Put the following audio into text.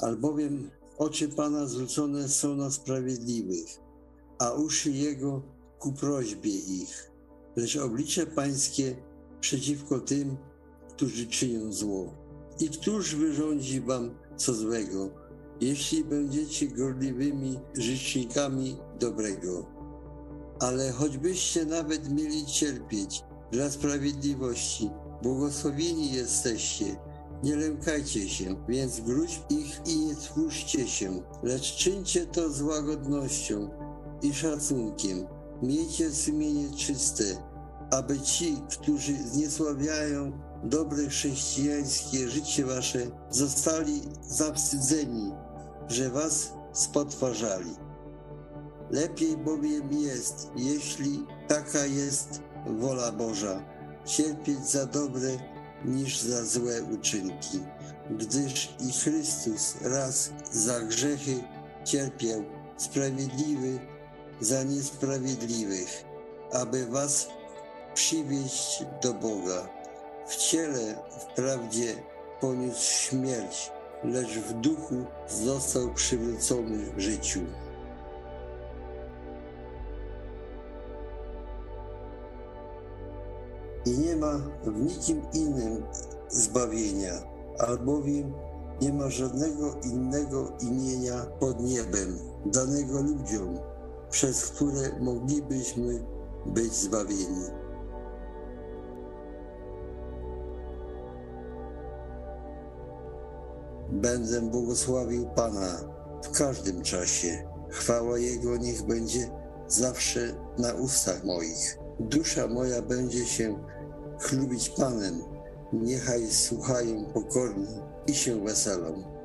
albowiem oczy Pana zwrócone są na sprawiedliwych, a uszy Jego ku prośbie ich, lecz oblicze Pańskie przeciwko tym, którzy czynią zło. I któż wyrządzi Wam co złego, jeśli będziecie gorliwymi życznikami dobrego? Ale choćbyście nawet mieli cierpieć dla sprawiedliwości, błogosławieni jesteście, nie lękajcie się, więc wróć ich i nie tchórzcie się, lecz czyńcie to z łagodnością i szacunkiem. Miejcie sumienie czyste, aby ci, którzy zniesławiają dobre chrześcijańskie życie wasze, zostali zawstydzeni, że was spotwarzali. Lepiej bowiem jest, jeśli taka jest wola Boża, cierpieć za dobre niż za złe uczynki, gdyż i Chrystus raz za grzechy cierpiał, sprawiedliwy za niesprawiedliwych, aby was przywieźć do Boga. W ciele wprawdzie poniósł śmierć, lecz w duchu został przywrócony życiu. I nie ma w nikim innym zbawienia, albowiem nie ma żadnego innego imienia pod niebem danego ludziom, przez które moglibyśmy być zbawieni. Będę błogosławił Pana w każdym czasie. Chwała Jego niech będzie zawsze na ustach moich. Dusza moja będzie się chlubić Panem, niechaj słuchają pokorni i się weselą.